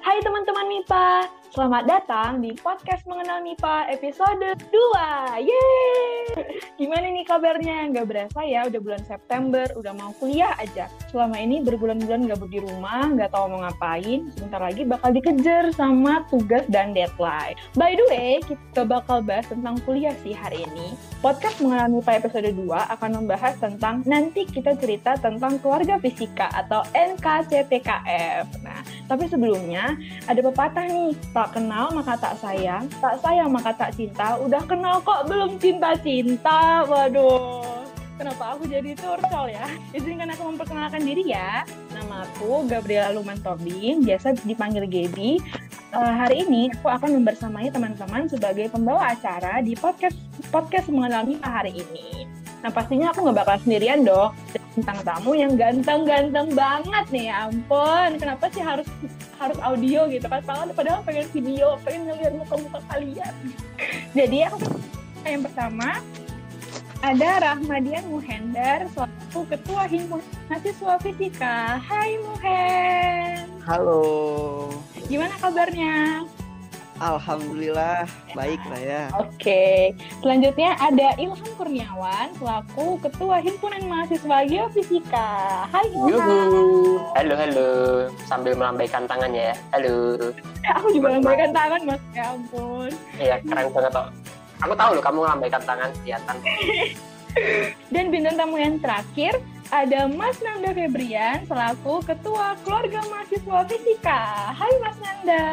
Hai teman-teman MIPA, selamat datang di podcast mengenal MIPA episode 2. Yeay! Gimana nih kabarnya? Gak berasa ya, udah bulan September, udah mau kuliah aja. Selama ini berbulan-bulan gabut di rumah, gak tahu mau ngapain, sebentar lagi bakal dikejar sama tugas dan deadline. By the way, kita bakal bahas tentang kuliah sih hari ini. Podcast mengenal MIPA episode 2 akan membahas tentang nanti kita cerita tentang keluarga fisika atau NKCTKF. Nah, tapi sebelumnya ada pepatah nih, tak kenal maka tak sayang, tak sayang maka tak cinta, udah kenal kok belum cinta-cinta. Waduh, kenapa aku jadi turtle ya? Izinkan aku memperkenalkan diri ya. Nama aku Gabriela Luman Tobing, biasa dipanggil Gaby. Uh, hari ini aku akan membersamai teman-teman sebagai pembawa acara di podcast podcast mengenal hari ini. Nah pastinya aku nggak bakal sendirian dong tentang tamu yang ganteng-ganteng banget nih ya ampun. Kenapa sih harus harus audio gitu kan? Padahal, padahal pengen video pengen ngeliat muka-muka kalian. Jadi aku yang pertama ada Rahmadian Muhendar selaku ketua himpunan mahasiswa fisika. Hai Muhen. Halo. Gimana kabarnya Alhamdulillah baik lah ya. Oke, selanjutnya ada Ilham Kurniawan selaku Ketua Himpunan Mahasiswa Geofisika. Hai Ilham. Halo halo, sambil melambaikan tangan ya. Halo. Ya, aku juga melambaikan tangan mas, ya ampun. Iya keren banget kok. Aku tahu loh kamu melambaikan tangan kelihatan. Dan bintang tamu yang terakhir ada Mas Nanda Febrian selaku Ketua Keluarga Mahasiswa Fisika. Hai Mas Nanda.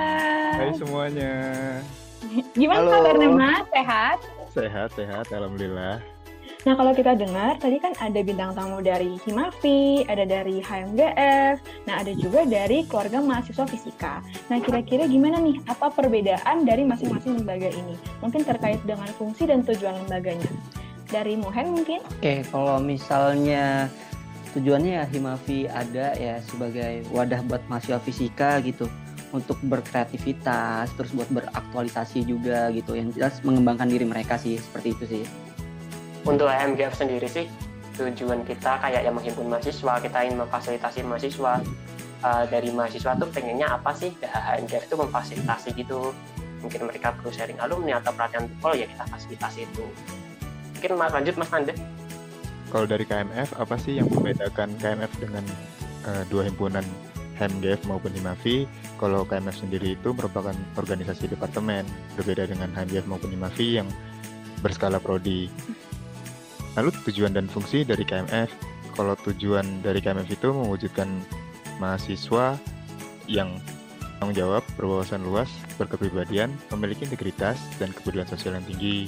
Hai semuanya. Gimana Halo. kabarnya Mas? Sehat? Sehat, sehat. Alhamdulillah. Nah kalau kita dengar tadi kan ada bintang tamu dari Himafi, ada dari HMGF, nah ada juga dari keluarga mahasiswa fisika. Nah kira-kira gimana nih apa perbedaan dari masing-masing lembaga ini? Mungkin terkait dengan fungsi dan tujuan lembaganya. Dari Mohen mungkin? Oke, kalau misalnya tujuannya ya Himafi ada ya sebagai wadah buat mahasiswa fisika gitu. Untuk berkreativitas terus buat beraktualisasi juga gitu. Yang jelas mengembangkan diri mereka sih seperti itu sih. Untuk HMGF sendiri sih tujuan kita kayak yang menghimpun mahasiswa kita ingin memfasilitasi mahasiswa. Uh, dari mahasiswa tuh pengennya apa sih? Ya, HMGF itu memfasilitasi gitu. Mungkin mereka perlu sharing alumni atau perhatian tukul ya kita fasilitasi itu. Mungkin lanjut mas Nanda kalau dari KMF, apa sih yang membedakan KMF dengan uh, dua himpunan HMGF maupun Himafi? Kalau KMF sendiri itu merupakan organisasi departemen, berbeda dengan HMGF maupun Himafi yang berskala prodi. Lalu tujuan dan fungsi dari KMF? Kalau tujuan dari KMF itu mewujudkan mahasiswa yang tanggung jawab, berwawasan luas, berkepribadian, memiliki integritas, dan kepedulian sosial yang tinggi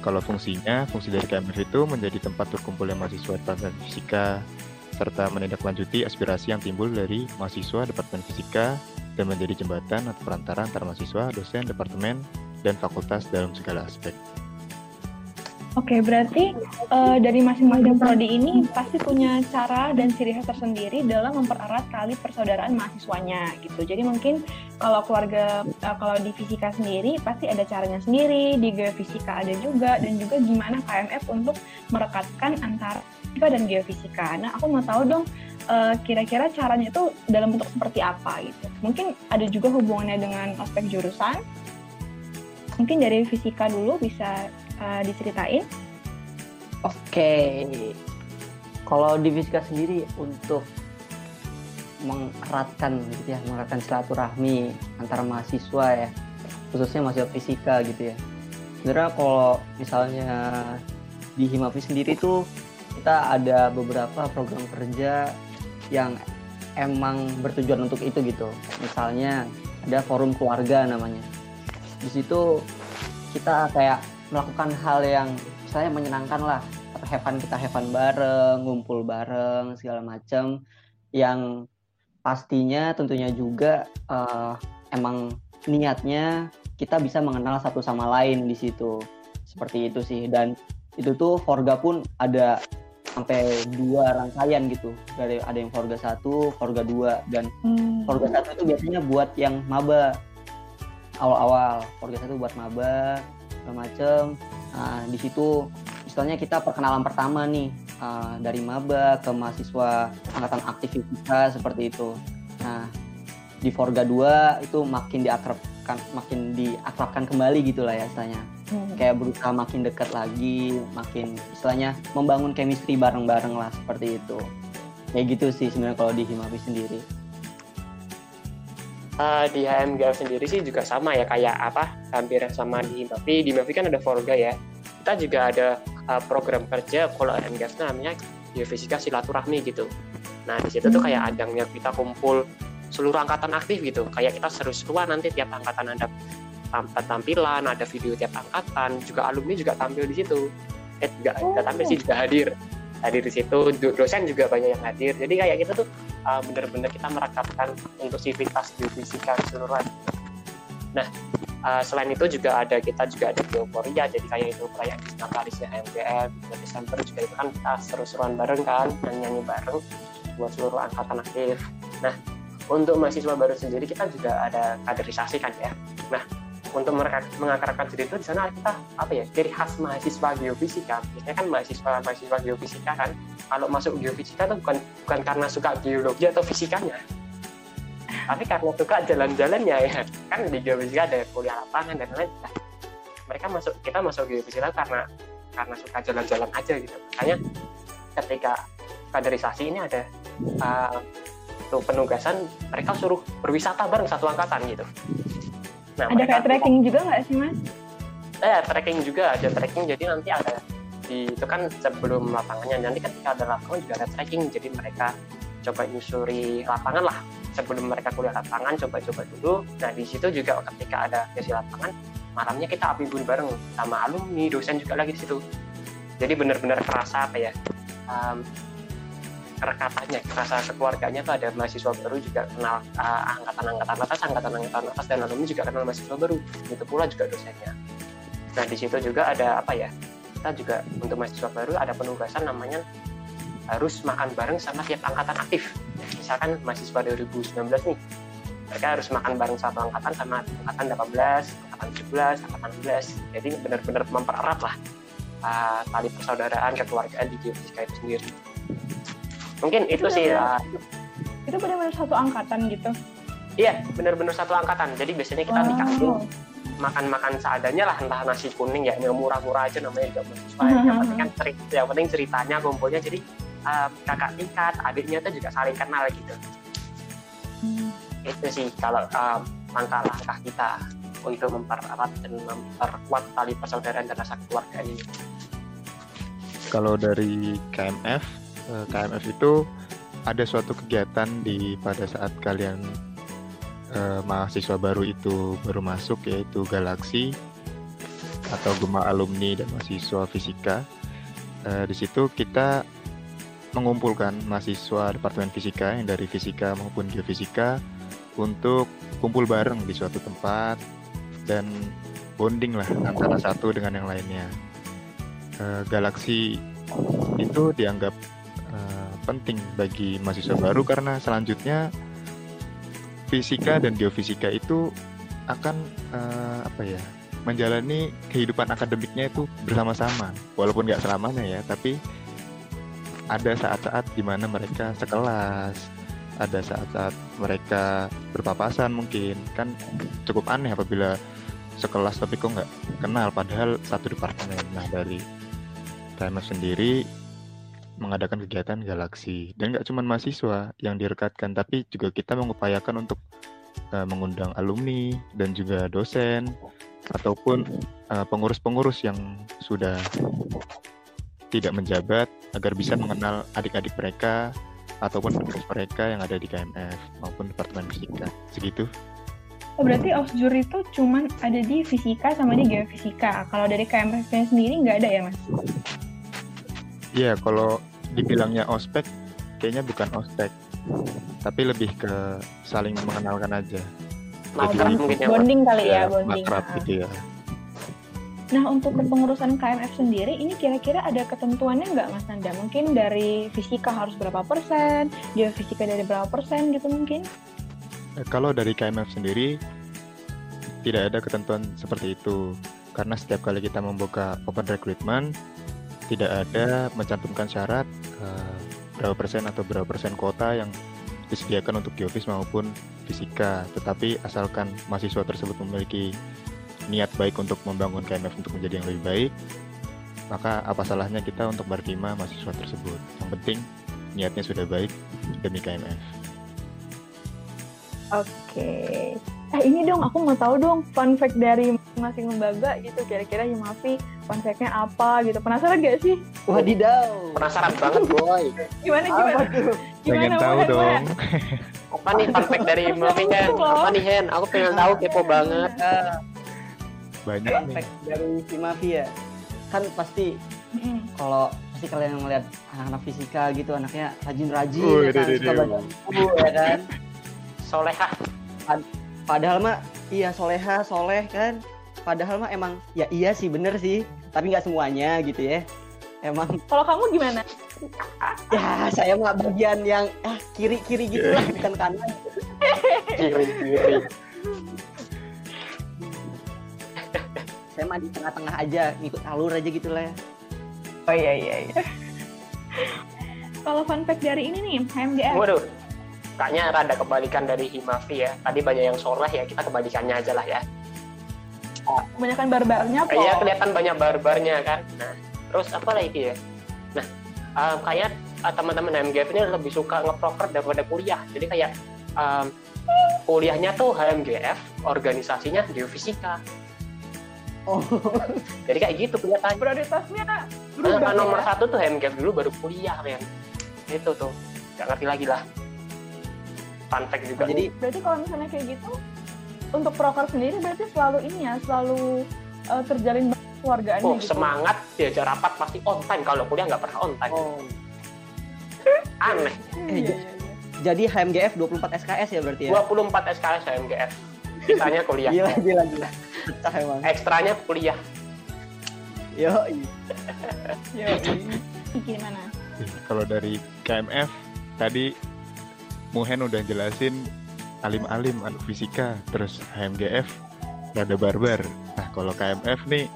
kalau fungsinya, fungsi dari KMF itu menjadi tempat berkumpulnya mahasiswa Departemen Fisika, serta menindaklanjuti aspirasi yang timbul dari mahasiswa Departemen Fisika dan menjadi jembatan atau perantara antara mahasiswa, dosen, departemen, dan fakultas dalam segala aspek. Oke, berarti uh, dari masing-masing prodi ini pasti punya cara dan ciri khas tersendiri dalam mempererat tali persaudaraan mahasiswanya gitu. Jadi mungkin kalau keluarga uh, kalau di fisika sendiri pasti ada caranya sendiri, di geofisika ada juga dan juga gimana KMF untuk merekatkan antara fisika dan geofisika. Nah, aku mau tahu dong uh, kira-kira caranya itu dalam bentuk seperti apa gitu. Mungkin ada juga hubungannya dengan aspek jurusan. Mungkin dari fisika dulu bisa uh, diceritain? Oke, kalau di fisika sendiri untuk mengeratkan gitu ya, mengeratkan silaturahmi antara mahasiswa ya, khususnya mahasiswa fisika gitu ya. Sebenarnya kalau misalnya di Himafi sendiri tuh kita ada beberapa program kerja yang emang bertujuan untuk itu gitu. Misalnya ada forum keluarga namanya. Di situ kita kayak melakukan hal yang saya menyenangkan lah. Atau have fun kita have fun bareng ngumpul bareng segala macam yang pastinya tentunya juga uh, emang niatnya kita bisa mengenal satu sama lain di situ. Seperti itu sih. Dan itu tuh Forga pun ada sampai dua rangkaian gitu. Dari ada yang Forga satu, Forga dua dan hmm. Forga satu itu biasanya buat yang maba. Awal-awal Forga satu buat maba segala macem. Nah, di situ misalnya kita perkenalan pertama nih uh, dari maba ke mahasiswa angkatan aktif kita seperti itu. Nah di Forga 2 itu makin diakrabkan makin diakrabkan kembali gitulah ya istilahnya. Hmm. kayak berusaha makin dekat lagi makin istilahnya membangun chemistry bareng-bareng lah seperti itu. Kayak gitu sih sebenarnya kalau di Himabi sendiri. Uh, di HMGF sendiri sih juga sama ya kayak apa hampir sama di Himabi di Himabi kan ada Forga ya. Kita juga ada uh, program kerja kalau HMGF namanya geofisika silaturahmi gitu. Nah di situ tuh kayak adangnya kita kumpul seluruh angkatan aktif gitu. Kayak kita seru-seruan nanti tiap angkatan ada tampilan ada video tiap angkatan juga alumni juga tampil di situ. Eh juga oh. tampil sih juga hadir. Hadir di situ dosen juga banyak yang hadir. Jadi kayak kita tuh uh, benar-benar kita merekatkan untuk sivitas geofisika keseluruhan. Nah uh, selain itu juga ada kita juga ada geoporia jadi kayak itu perayaan Natalis ya MBM Desember juga itu kan kita seru-seruan bareng kan nyanyi-nyanyi bareng buat seluruh angkatan aktif nah untuk mahasiswa baru sendiri kita juga ada kaderisasi kan ya. Nah untuk mengakarkan diri itu di sana kita apa ya ciri khas mahasiswa geofisika. Biasanya kan mahasiswa mahasiswa geofisika kan kalau masuk geofisika itu bukan bukan karena suka geologi atau fisikanya tapi karena suka jalan-jalannya ya kan di geofisika ada kuliah lapangan dan lain-lain. Nah, mereka masuk kita masuk geofisika karena karena suka jalan-jalan aja gitu. Makanya ketika kaderisasi ini ada uh, tuh penugasan mereka suruh berwisata bareng satu angkatan gitu. Nah, ada kayak tracking juga nggak sih mas? Eh tracking juga ada tracking jadi nanti ada di itu kan sebelum lapangannya. Nanti ketika ada lapangan juga ada tracking jadi mereka coba nyusuri lapangan lah sebelum mereka kuliah lapangan coba-coba dulu. Nah di situ juga ketika ada sesi lapangan malamnya kita api bareng sama alumni dosen juga lagi di situ. Jadi benar-benar kerasa apa ya um, kerekatannya rasa keluarganya tuh ada mahasiswa baru juga kenal uh, angkatan-angkatan atas angkatan-angkatan atas dan alumni juga kenal mahasiswa baru. Itu pula juga dosennya. Nah di situ juga ada apa ya kita juga untuk mahasiswa baru ada penugasan namanya harus makan bareng sama tiap angkatan aktif. Misalkan mahasiswa 2019 nih mereka harus makan bareng satu angkatan sama angkatan 18, angkatan 17, angkatan 16 jadi benar-benar mempererat lah uh, tali persaudaraan kekeluargaan di geofisika itu sendiri. Mungkin itu, itu sih bener, uh, itu benar-benar satu angkatan gitu. Iya benar-benar satu angkatan. Jadi biasanya kita oh. di kampung makan-makan seadanya lah entah nasi kuning ya yang murah-murah aja namanya juga mahasiswa mm-hmm. yang penting kan cerita, yang penting ceritanya kumpulnya. Jadi kakak tingkat adiknya tuh juga saling kenal gitu mm. itu sih kalau uh, langkah-langkah kita untuk mempererat dan memperkuat tali persaudaraan dan rasa keluarga ini. Kalau dari KMF, Eh, KMF itu ada suatu kegiatan di pada saat kalian uh, mahasiswa baru itu baru masuk yaitu Galaksi atau Gema alumni dan mahasiswa fisika. Uh, di situ kita mengumpulkan mahasiswa Departemen Fisika yang dari fisika maupun geofisika untuk kumpul bareng di suatu tempat dan bonding lah antara satu dengan yang lainnya. Uh, Galaksi itu dianggap penting bagi mahasiswa baru karena selanjutnya fisika dan geofisika itu akan uh, apa ya menjalani kehidupan akademiknya itu bersama-sama walaupun nggak selamanya ya tapi ada saat-saat di mana mereka sekelas. Ada saat-saat mereka berpapasan mungkin. Kan cukup aneh apabila sekelas tapi kok nggak kenal. Padahal satu departemen. Nah dari KMF sendiri mengadakan kegiatan galaksi. Dan nggak cuma mahasiswa yang direkatkan tapi juga kita mengupayakan untuk uh, mengundang alumni dan juga dosen ataupun pengurus pengurus-pengurus yang sudah tidak menjabat agar bisa mengenal adik-adik mereka ataupun pengurus mereka yang ada di KMF maupun Departemen Fisika. Segitu. Oh, berarti Osjur itu cuma ada di fisika sama di geofisika. Kalau dari KMF sendiri nggak ada ya, Mas? Iya, kalau dibilangnya ospek kayaknya bukan ospek. Tapi lebih ke saling mengenalkan aja. Jadi, mungkin ya, bonding kali ya, ya bonding. makrab gitu ya Nah untuk kepengurusan KMF sendiri ini kira-kira ada ketentuannya nggak Mas Nanda? Mungkin dari fisika harus berapa persen, geofisika dari berapa persen gitu mungkin? Eh, kalau dari KMF sendiri tidak ada ketentuan seperti itu karena setiap kali kita membuka open recruitment tidak ada mencantumkan syarat uh, berapa persen atau berapa persen kuota yang disediakan untuk geofis maupun fisika, tetapi asalkan mahasiswa tersebut memiliki niat baik untuk membangun KMF untuk menjadi yang lebih baik, maka apa salahnya kita untuk berterima mahasiswa tersebut. Yang penting niatnya sudah baik demi KMF. Oke. Eh ini dong, aku mau tahu dong fun fact dari masing lembaga gitu. Kira-kira Himafi fun fact-nya apa gitu. Penasaran gak sih? Wadidaw. Penasaran banget boy. Gimana gimana? Apa tuh? Pengen Gimana, tahu Mohan, dong. Apa nih fun fact dari Himafi Hen? Apa nih Hen? Aku pengen tahu kepo banget. Banyak nih. dari Himafi ya. Kan pasti kalau pasti kalian ngeliat anak-anak fisika gitu anaknya rajin-rajin Oh, ya kan, dede, suka baca buku ya kan. Solehah. Padahal mah iya soleha soleh kan. Padahal mah emang ya iya sih bener sih, tapi nggak semuanya gitu ya. Emang Kalau kamu gimana? ya saya mah bagian yang ah kiri kiri gitu lah bukan kanan. Kiri kiri. Mah di tengah-tengah aja ngikut alur aja gitu lah ya. Oh iya iya iya. Kalau fun fact dari ini nih, HMGF. Waduh. Kayaknya rada kebalikan dari Himafi ya. Tadi banyak yang soleh ya, kita kebalikannya aja lah ya. Kebanyakan barbarnya kok. Iya kelihatan banyak barbarnya kan. Nah, terus apa lagi ya? Nah, um, kayak uh, teman-teman HMGF ini lebih suka ngeproker daripada kuliah. Jadi kayak um, kuliahnya tuh HMGF, organisasinya geofisika. Oh, Jadi kayak gitu kelihatannya. Prioritasnya Nah, berubah nomor ya. satu tuh HMGF dulu baru kuliah kan. Itu tuh. Gak ngerti lagi lah. Fun fact juga. jadi Berarti kalau misalnya kayak gitu, untuk proker sendiri berarti selalu ini ya, selalu uh, terjalin keluargaannya Oh, gitu. semangat diajar rapat pasti on time. Kalau kuliah nggak pernah on time. oh. Aneh. Iya, Eh, iya, iya. Jadi HMGF 24 SKS ya berarti ya. 24 SKS HMGF. Sisanya kuliah. Gila gila gila. Pecah emang. Ekstranya kuliah. Yo, Yo, gimana? Kalau dari KMF tadi Muhen udah jelasin alim-alim anak fisika, terus HMGF rada barbar. Nah kalau KMF nih,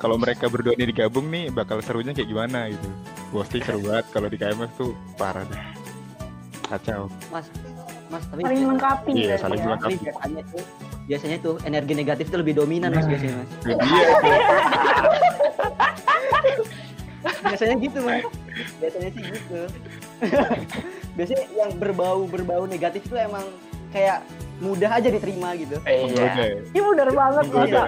kalau mereka berdua ini digabung nih bakal serunya kayak gimana gitu. Pasti seru banget kalau di KMF tuh parah deh. Kacau. Mas. Mas tapi Saling melengkapi. Iya, saling ya. melengkapi. biasanya tuh biasanya tuh energi negatif itu lebih dominan mas biasanya mas. Tuh. biasanya gitu mas biasanya sih gitu biasanya yang berbau berbau negatif itu emang kayak mudah aja diterima gitu Eh, iya. ya. Iya bener banget Menggoda.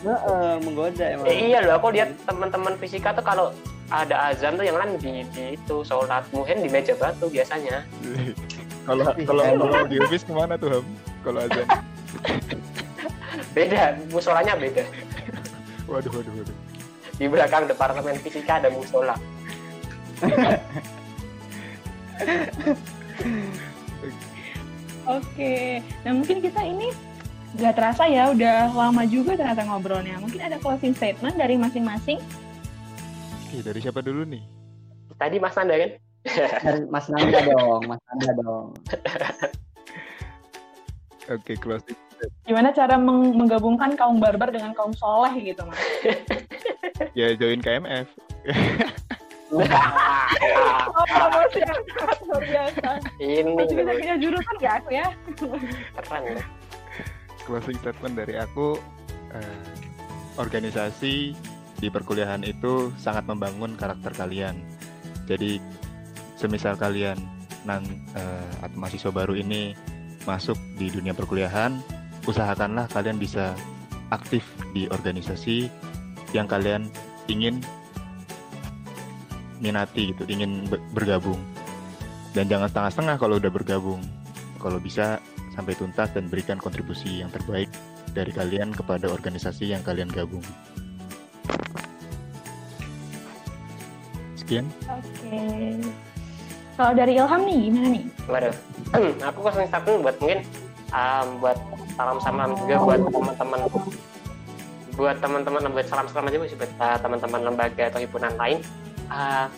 Heeh, menggoda emang Eh, iya loh, aku lihat teman-teman fisika tuh kalau ada azan tuh yang lain di, di itu sholat muhen di meja batu biasanya. Kalau kalau kalau di office ke mana tuh Ham? Kalau azan. Beda, musolanya beda. Waduh waduh waduh. Di belakang departemen fisika ada musola. Oke, nah mungkin kita ini nggak terasa ya, udah lama juga ternyata ngobrolnya. Mungkin ada closing statement dari masing-masing. Oke, dari siapa dulu nih? Tadi Mas Nanda kan? dari Mas Nanda dong Mas Nanda dong Oke, closing. Gimana cara meng- menggabungkan kaum barbar dengan kaum soleh gitu, Mas? Ya join KMF. Oh, promosi yang sangat luar biasa. Ini Masih bisa punya jurusan ya aku ya? keren ya. Closing statement dari aku eh, organisasi di perkuliahan itu sangat membangun karakter kalian. Jadi semisal kalian nan eh, atau mahasiswa baru ini masuk di dunia perkuliahan, usahakanlah kalian bisa aktif di organisasi yang kalian ingin minati gitu, ingin be- bergabung. Dan jangan setengah-setengah kalau udah bergabung. Kalau bisa sampai tuntas dan berikan kontribusi yang terbaik dari kalian kepada organisasi yang kalian gabung. Sekian. Oke. Kalau dari Ilham nih, gimana nih? Waduh, aku closing statement buat mungkin um, buat salam-salam juga buat teman-teman buat teman-teman buat salam-salam aja sih buat uh, teman-teman lembaga atau himpunan lain. Uh,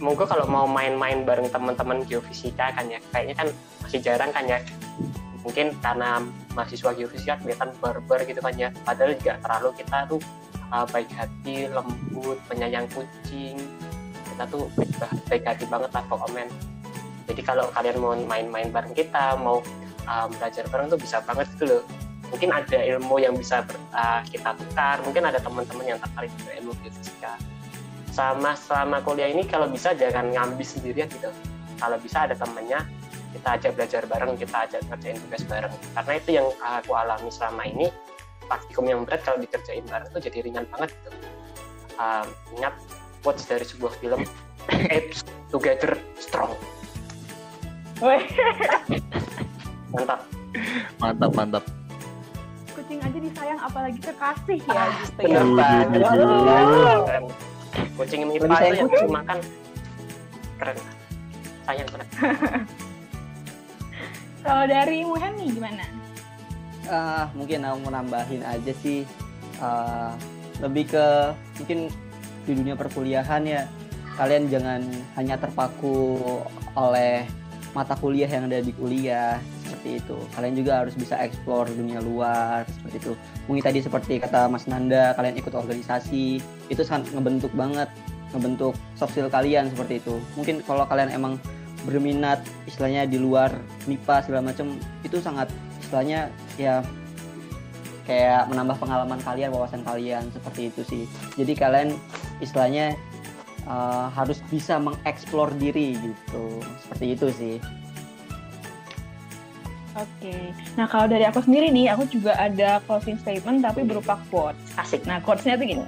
Moga kalau mau main-main bareng teman-teman geofisika kan ya, kayaknya kan masih jarang kan ya. Mungkin karena mahasiswa geofisika kelihatan barbar gitu kan ya. Padahal juga terlalu kita tuh uh, baik hati, lembut, penyayang kucing. Kita tuh baik, baik hati banget lah pokoknya jadi kalau kalian mau main-main bareng kita mau um, belajar bareng tuh bisa banget gitu loh. Mungkin ada ilmu yang bisa uh, kita tukar mungkin ada teman-teman yang tertarik dengan ilmu geofisika. Sama selama kuliah ini kalau bisa jangan ngambil sendirian gitu. Kalau bisa ada temannya kita ajak belajar bareng kita ajak kerjain tugas bareng. Karena itu yang aku alami selama ini praktikum yang berat kalau dikerjain bareng itu jadi ringan banget gitu. Um, ingat quotes dari sebuah film apes together strong. Mantap. Mantap mantap. Kucing aja disayang apalagi kekasih ya ah, gitu ya. Kucing MIPA itu yang kucing. makan keren. Sayang keren. Kalau dari Muhen nih gimana? Uh, mungkin aku mau nambahin aja sih. Uh, lebih ke mungkin di dunia perkuliahan ya kalian jangan hanya terpaku oleh mata kuliah yang ada di kuliah seperti itu. Kalian juga harus bisa eksplor dunia luar seperti itu. Mungkin tadi seperti kata Mas Nanda, kalian ikut organisasi, itu sangat ngebentuk banget, ngebentuk soft skill kalian seperti itu. Mungkin kalau kalian emang berminat istilahnya di luar MIPA segala macam itu sangat istilahnya ya kayak menambah pengalaman kalian, wawasan kalian seperti itu sih. Jadi kalian istilahnya uh, harus bisa mengeksplor diri gitu seperti itu sih Oke, nah kalau dari aku sendiri nih, aku juga ada closing statement tapi berupa quotes. Asik. Nah quotesnya tuh gini.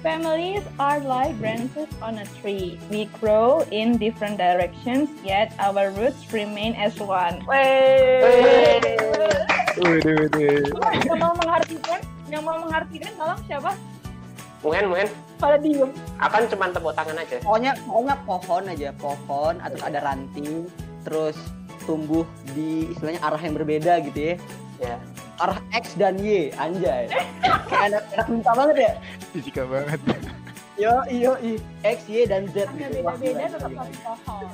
Families are like branches on a tree. We grow in different directions, yet our roots remain as one. Wey. Yang mau mengartikan, yang mau mengartikan, tolong siapa? Muhen, Muhen. Pada diem. Akan cuma tepuk tangan aja. Pokoknya, pokoknya pohon aja, pohon atau ada ranting, terus tumbuh di istilahnya arah yang berbeda gitu ya. Ya. Arah X dan Y, anjay. Kayak anak anak minta banget ya. Fisika banget. Yo, iyo, i. X, Y, dan Z. Gitu. Wah, beda-beda gila, tetap satu pohon.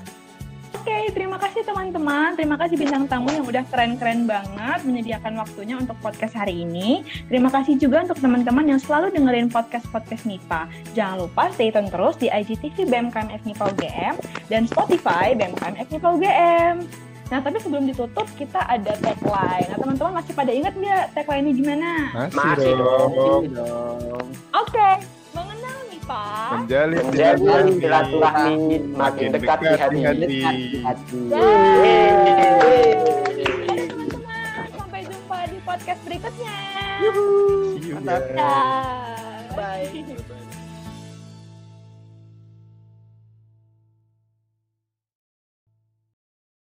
Oke, terima kasih teman-teman. Terima kasih bintang tamu yang udah keren-keren banget menyediakan waktunya untuk podcast hari ini. Terima kasih juga untuk teman-teman yang selalu dengerin podcast-podcast MIPA. Jangan lupa stay tune terus di IGTV BMKM FMIPA UGM dan Spotify BMKM FMIPA UGM. Nah, tapi sebelum ditutup, kita ada tagline. Nah, teman-teman masih pada ingat nggak tagline-nya gimana? Masih, Masih dong. Ini dong. Oke, mengenal MIPA. Menjalin Menjalin silaturahmi makin dekat di hati. Dekat di hati. Yeay. teman-teman. Sampai jumpa di podcast berikutnya. Mantap. Dah. Bye. Bye-bye.